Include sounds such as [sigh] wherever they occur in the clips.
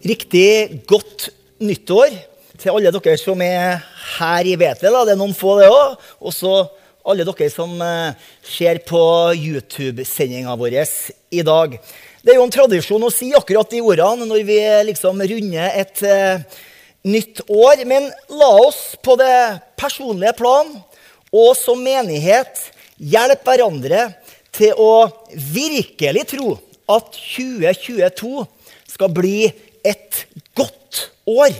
Riktig godt nyttår til alle dere som er her i Betel. Det er noen få, det òg. Og så alle dere som eh, ser på YouTube-sendinga vår i dag. Det er jo en tradisjon å si akkurat de ordene når vi liksom runder et uh, nytt år. Men la oss på det personlige plan og som menighet hjelpe hverandre til å virkelig tro at 2022 skal bli et godt år.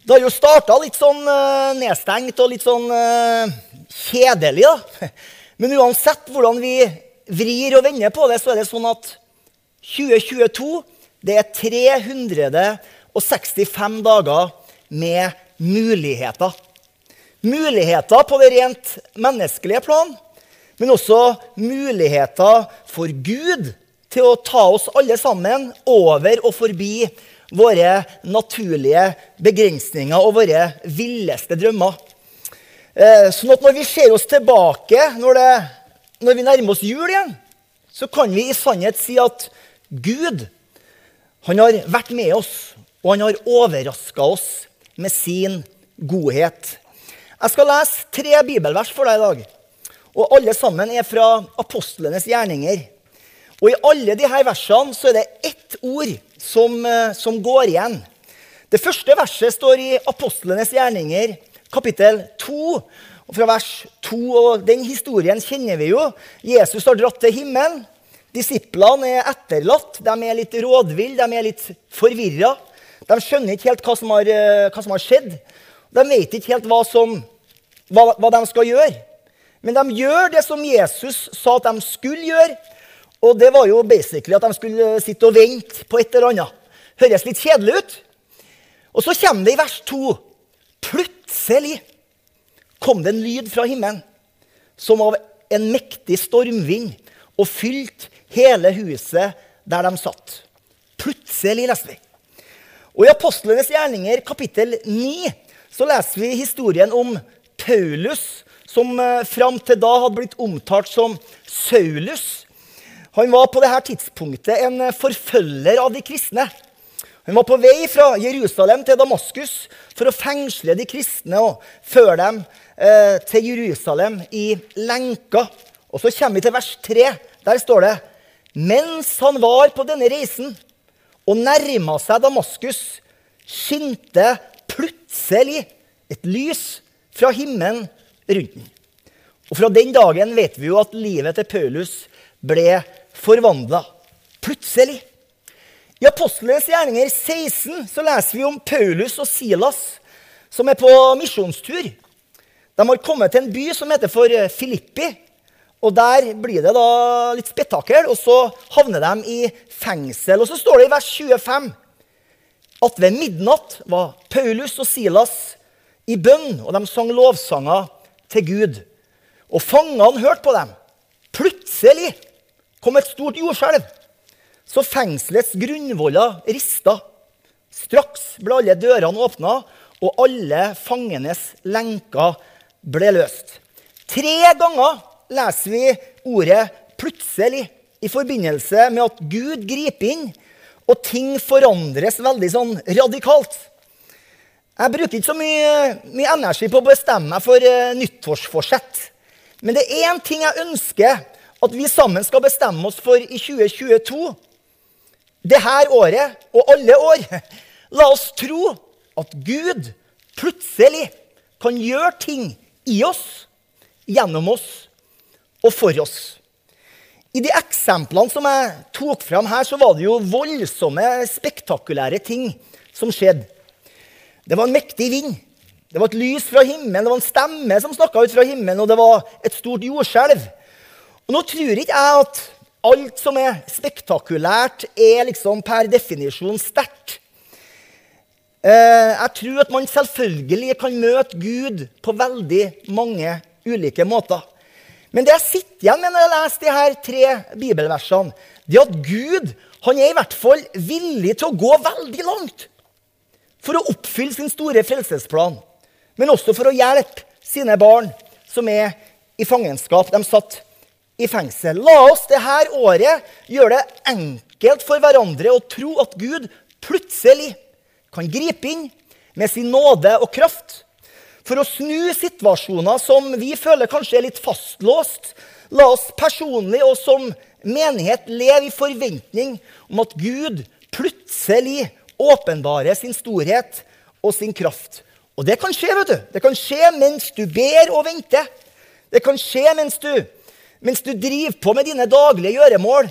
Det har jo starta litt sånn uh, nedstengt og litt sånn uh, kjedelig, da. [laughs] Men uansett hvordan vi vrir og vender på det, så er det sånn at 2022 det er 365 dager med muligheter. Muligheter på det rent menneskelige plan, men også muligheter for Gud til å ta oss alle sammen over og forbi våre naturlige begrensninger og våre villeste drømmer. Sånn at når vi ser oss tilbake, når, det, når vi nærmer oss jul igjen, så kan vi i sannhet si at Gud han har vært med oss, og han har overraska oss med sin godhet. Jeg skal lese tre bibelvers for deg i dag. Og alle sammen er fra apostlenes gjerninger. Og I alle disse versene så er det ett ord som, eh, som går igjen. Det første verset står i Apostlenes gjerninger, kapittel 2. Og fra vers 2, og Den historien kjenner vi jo. Jesus har dratt til himmelen. Disiplene er etterlatt. De er litt rådville, de er litt forvirra. De skjønner ikke helt hva som har, eh, hva som har skjedd. De vet ikke helt hva, som, hva, hva de skal gjøre. Men de gjør det som Jesus sa at de skulle gjøre. Og det var jo basically at de skulle sitte og vente på et eller annet. Høres litt kjedelig ut. Og så kommer det i vers 2. Plutselig kom det en lyd fra himmelen som av en mektig stormvind og fylte hele huset der de satt. Plutselig, leser vi. Og I Apostlenes gjerninger, kapittel 9, så leser vi historien om Paulus, som eh, fram til da hadde blitt omtalt som Saulus. Han var på dette tidspunktet en forfølger av de kristne. Han var på vei fra Jerusalem til Damaskus for å fengsle de kristne og føre dem eh, til Jerusalem i lenker. Og så kommer vi til vers 3. Der står det Mens han var på denne reisen og nærma seg Damaskus, skinte plutselig et lys fra himmelen rundt den. Og Fra den dagen vet vi jo at livet til Paulus ble forvandla. Plutselig. I Apostlenes gjerninger 16 så leser vi om Paulus og Silas som er på misjonstur. De har kommet til en by som heter for Filippi. og Der blir det da litt spetakkel, og så havner de i fengsel. Og Så står det i vers 25 at ved midnatt var Paulus og Silas i bønn, og de sang lovsanger til Gud. Og fangene hørte på dem. Plutselig kom et stort jordskjelv, så fengselets grunnvoller rista. Straks ble alle dørene åpna, og alle fangenes lenker ble løst. Tre ganger leser vi ordet 'plutselig' i forbindelse med at Gud griper inn, og ting forandres veldig sånn radikalt. Jeg bruker ikke så mye, mye energi på å bestemme meg for uh, nyttårsforsett. Men det er én ting jeg ønsker at vi sammen skal bestemme oss for i 2022. Det her året og alle år. [laughs] La oss tro at Gud plutselig kan gjøre ting i oss, gjennom oss og for oss. I de eksemplene som jeg tok fram her, så var det jo voldsomme, spektakulære ting som skjedde. Det var en mektig vind. Det var et lys fra himmelen, det var en stemme som snakka ut fra himmelen, og det var et stort jordskjelv. Og Nå tror ikke jeg at alt som er spektakulært, er liksom per definisjon sterkt. Eh, jeg tror at man selvfølgelig kan møte Gud på veldig mange ulike måter. Men det jeg sitter igjen med når jeg leser de her tre bibelversene, det er at Gud han er i hvert fall villig til å gå veldig langt for å oppfylle sin store frelsesplan men også for å hjelpe sine barn som er i fangenskap. De satt i fengsel. La oss det her året gjøre det enkelt for hverandre å tro at Gud plutselig kan gripe inn med sin nåde og kraft for å snu situasjoner som vi føler kanskje er litt fastlåst. La oss personlig og som menighet leve i forventning om at Gud plutselig åpenbarer sin storhet og sin kraft. Og det kan skje, vet du. Det kan skje mens du ber og venter. Det kan skje mens du, mens du driver på med dine daglige gjøremål.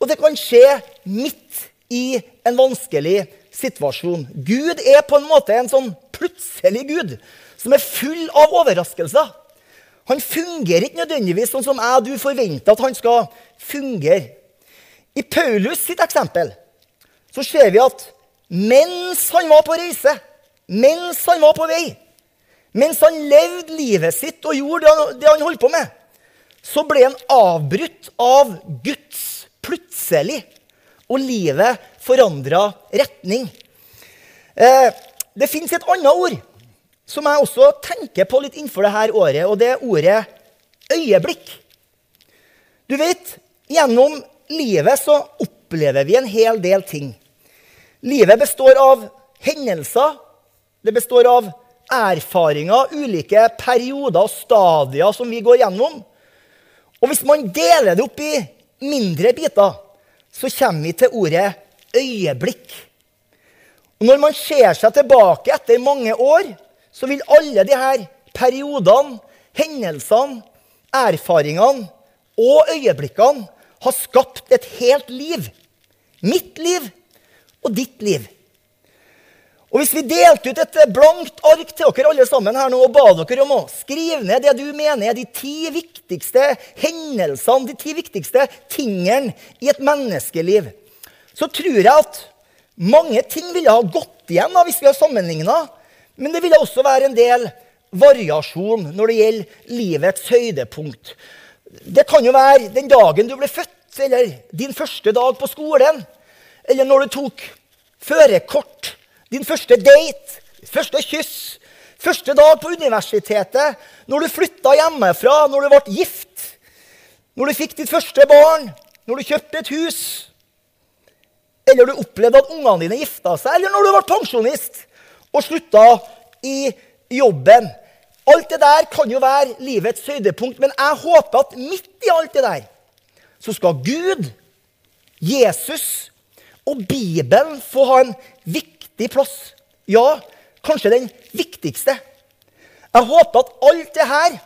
Og det kan skje midt i en vanskelig situasjon. Gud er på en måte en sånn plutselig Gud som er full av overraskelser. Han fungerer ikke nødvendigvis sånn som jeg og du forventer at han skal fungere. I Paulus sitt eksempel så ser vi at mens han var på reise, mens han var på vei, mens han levde livet sitt og gjorde det han holdt på med, så ble han avbrutt av Guds plutselig. Og livet forandra retning. Eh, det fins et annet ord som jeg også tenker på litt innenfor dette året, og det er ordet øyeblikk. Du vet, gjennom livet så opplever vi en hel del ting. Livet består av hendelser. Det består av erfaringer, ulike perioder og stadier som vi går gjennom. Og hvis man deler det opp i mindre biter, så kommer vi til ordet øyeblikk. Og når man ser seg tilbake etter mange år, så vil alle disse periodene, hendelsene, erfaringene og øyeblikkene ha skapt et helt liv. Mitt liv og ditt liv. Og Hvis vi delte ut et blankt ark til dere alle sammen her nå og ba dere om å skrive ned det du mener er de ti viktigste hendelsene, de ti viktigste tingene i et menneskeliv, så tror jeg at mange ting ville ha gått igjen da, hvis vi har sammenligna men det ville også være en del variasjon når det gjelder livets høydepunkt. Det kan jo være den dagen du ble født, eller din første dag på skolen. Eller når du tok førerkort, din første date, første kyss, første dag på universitetet, når du flytta hjemmefra, når du ble gift, når du fikk ditt første barn, når du kjøpte et hus, eller du opplevde at ungene dine gifta seg, eller når du ble pensjonist og slutta i jobben. Alt det der kan jo være livets høydepunkt, men jeg håper at midt i alt det der så skal Gud, Jesus og Bibelen få ha en viktig plass. Ja, kanskje den viktigste. Jeg håper at alt det her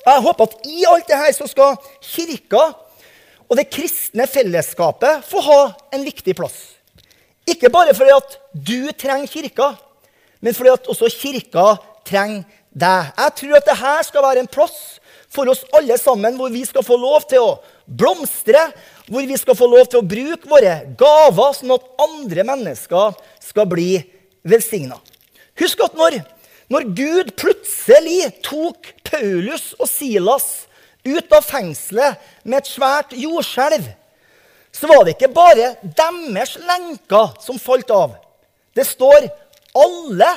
jeg håper at i alt det her så skal Kirka og det kristne fellesskapet få ha en viktig plass. Ikke bare fordi at du trenger kirka, men fordi at også kirka trenger deg. Jeg tror at dette skal være en plass for oss alle sammen hvor vi skal få lov til å blomstre, hvor vi skal få lov til å bruke våre gaver, sånn at andre mennesker skal bli velsigna. Husk at når, når Gud plutselig tok Paulus og Silas ut av fengselet med et svært jordskjelv, så var det ikke bare deres lenker som falt av. Det står alle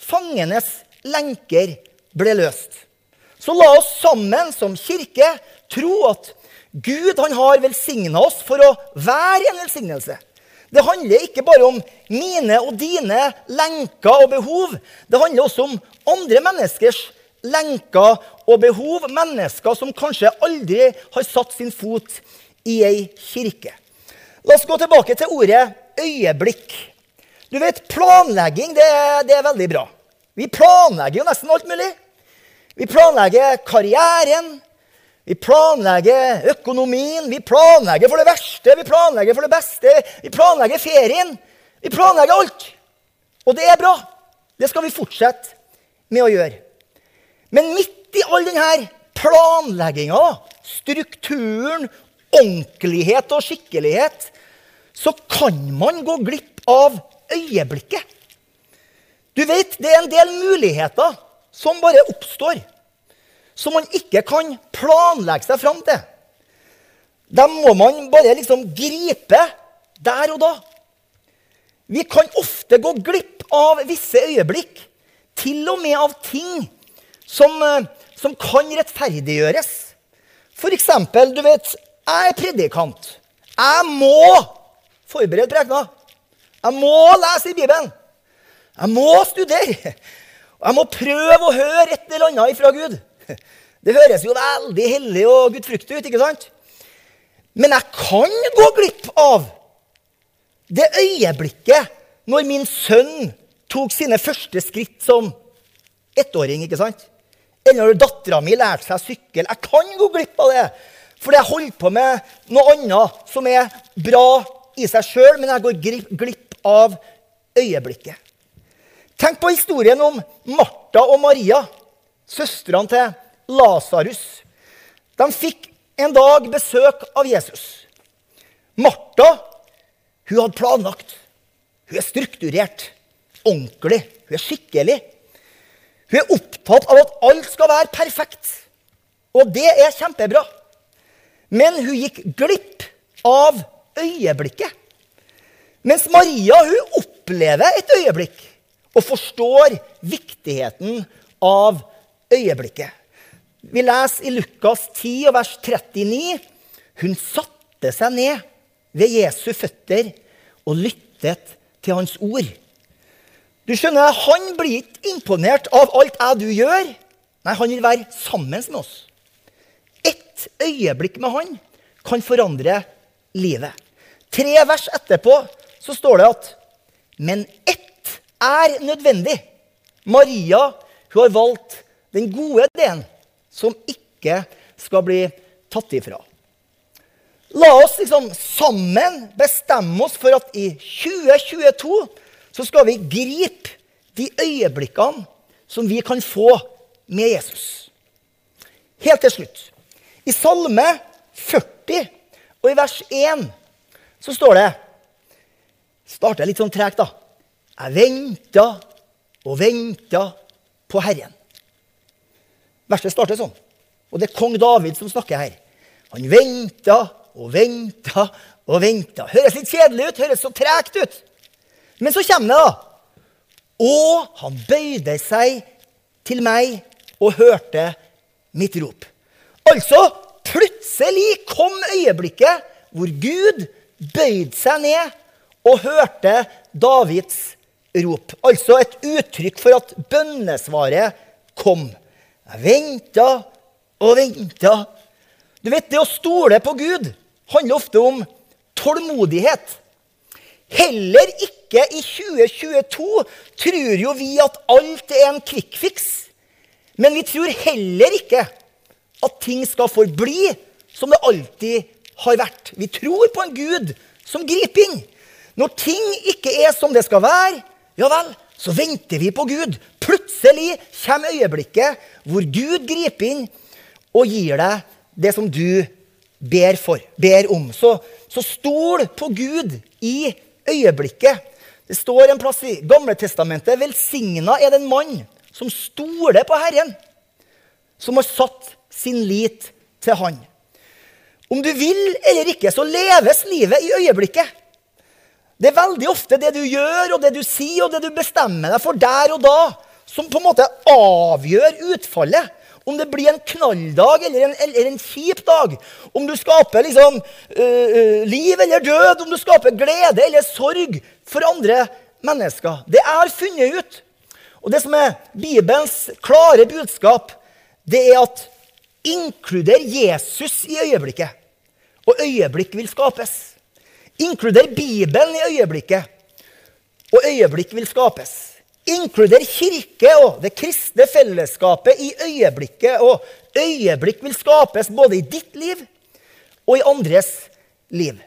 fangenes lenker ble løst. Så la oss sammen som kirke tro at Gud han har velsigna oss for å være en velsignelse. Det handler ikke bare om mine og dine lenker og behov. Det handler også om andre menneskers lenker og behov. Mennesker som kanskje aldri har satt sin fot i ei kirke. La oss gå tilbake til ordet øyeblikk. Du vet, Planlegging det, det er veldig bra. Vi planlegger jo nesten alt mulig. Vi planlegger karrieren. Vi planlegger økonomien. Vi planlegger for det verste, vi planlegger for det beste. Vi planlegger ferien. Vi planlegger alt. Og det er bra. Det skal vi fortsette med å gjøre. Men midt i all denne planlegginga, strukturen, ordentlighet og skikkelighet, så kan man gå glipp av øyeblikket. Du vet, det er en del muligheter som bare oppstår, som man ikke kan planlegge seg fram til. Dem må man bare liksom gripe der og da. Vi kan ofte gå glipp av visse øyeblikk, til og med av ting som, eh, som kan rettferdiggjøres. Eksempel, du vet, jeg er predikant. Jeg må forberede prekena. Jeg må lese i Bibelen. Jeg må studere. Jeg må prøve å høre et eller annet ifra Gud. [laughs] Det høres jo veldig hellig og gudfryktig ut, ikke sant? Men jeg kan gå glipp av det øyeblikket når min sønn tok sine første skritt som ettåring. ikke sant? Eller når dattera mi lærte seg å sykle. Jeg kan gå glipp av det fordi jeg holder på med noe annet som er bra i seg sjøl, men jeg går glipp av øyeblikket. Tenk på historien om Martha og Maria, søstrene til Lasarus. De fikk en dag besøk av Jesus. Martha hun hadde planlagt. Hun er strukturert, ordentlig, hun er skikkelig. Hun er opptatt av at alt skal være perfekt. Og det er kjempebra. Men hun gikk glipp av øyeblikket. Mens Maria hun opplever et øyeblikk og forstår viktigheten av øyeblikket. Vi leser i Lukas 10, vers 39. Hun satte seg ned ved Jesu føtter og lyttet til hans ord. Du skjønner, Han blir ikke imponert av alt jeg du gjør. Nei, han vil være sammen med oss. Ett øyeblikk med han kan forandre livet. Tre vers etterpå så står det at Men ett er nødvendig. Maria hun har valgt den gode ideen som ikke skal bli tatt ifra. La oss liksom sammen bestemme oss for at i 2022 så skal vi gripe de øyeblikkene som vi kan få med Jesus. Helt til slutt. I Salme 40 og i vers 1 så står det Starter litt sånn tregt, da. Jeg venta og venta på Herren. Verset starter sånn. Og det er kong David som snakker her. Han venta og venta og venta. Høres litt kjedelig ut, høres så tregt ut. Men så kommer det, da. Og han bøyde seg til meg og hørte mitt rop. Altså, plutselig kom øyeblikket hvor Gud bøyde seg ned og hørte Davids rop. Altså et uttrykk for at bønnesvaret kom. Jeg venta og venta. Du vet, det å stole på Gud handler ofte om tålmodighet. Heller ikke i 2022 tror jo vi at alt er en fix. Men vi tror heller ikke at ting skal forbli som det alltid har vært. Vi tror på en Gud som griper inn. Når ting ikke er som det skal være, ja vel, så venter vi på Gud. Plutselig kommer øyeblikket hvor Gud griper inn og gir deg det som du ber, for, ber om. Så, så stol på Gud i øyeblikket. Det står en plass i Gamletestamentet velsigna er den mann som stoler på Herren, som har satt sin lit til Han. Om du vil eller ikke, så leves livet i øyeblikket. Det er veldig ofte det du gjør, og det du sier, og det du bestemmer deg for der og da, som på en måte avgjør utfallet. Om det blir en knalldag eller en, eller en kjip dag. Om du skaper liksom, øh, liv eller død. Om du skaper glede eller sorg for andre mennesker. Det er funnet ut. Og det som er Bibelens klare budskap, det er at inkluder Jesus i øyeblikket, og øyeblikk vil skapes. Inkluder Bibelen i øyeblikket, og øyeblikk vil skapes. Inkluder kirke og det kristne fellesskapet i øyeblikket. Og øyeblikk vil skapes både i ditt liv og i andres liv.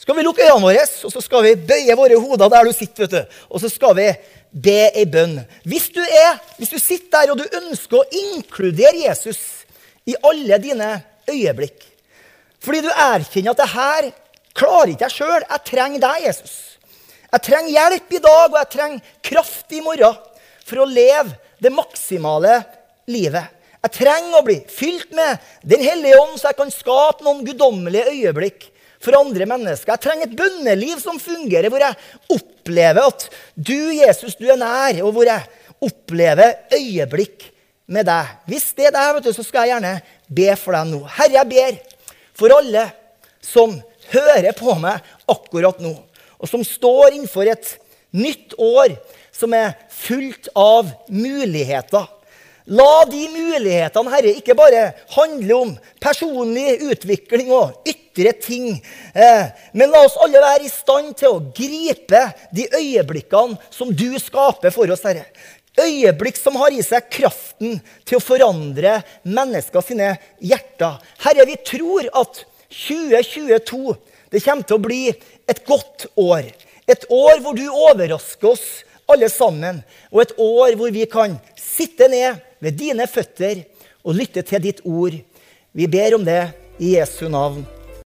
Skal vi lukke øynene våre, og så skal vi bøye våre hoder der du sitter. vet du. Og så skal vi be ei bønn. Hvis du, er, hvis du sitter der og du ønsker å inkludere Jesus i alle dine øyeblikk, fordi du erkjenner at det her klarer ikke jeg sjøl, jeg trenger deg, Jesus. Jeg trenger hjelp i dag, og jeg trenger kraft i morgen for å leve det maksimale livet. Jeg trenger å bli fylt med Den hellige ånd, så jeg kan skape noen guddommelige øyeblikk for andre mennesker. Jeg trenger et bønneliv som fungerer, hvor jeg opplever at du, Jesus, du er nær, og hvor jeg opplever øyeblikk med deg. Hvis det er deg, så skal jeg gjerne be for deg nå. Herre, jeg ber for alle som hører på meg akkurat nå, og som står innenfor et nytt år som er fullt av muligheter. La de mulighetene, Herre, ikke bare handle om personlig utvikling og ytre ting, eh, men la oss alle være i stand til å gripe de øyeblikkene som du skaper for oss, Herre. Øyeblikk som har i seg kraften til å forandre mennesker sine hjerter. Herre, vi tror at 2022 det kommer til å bli et godt år. Et år hvor du overrasker oss alle sammen. Og et år hvor vi kan sitte ned ved dine føtter og lytte til ditt ord. Vi ber om det i Jesu navn.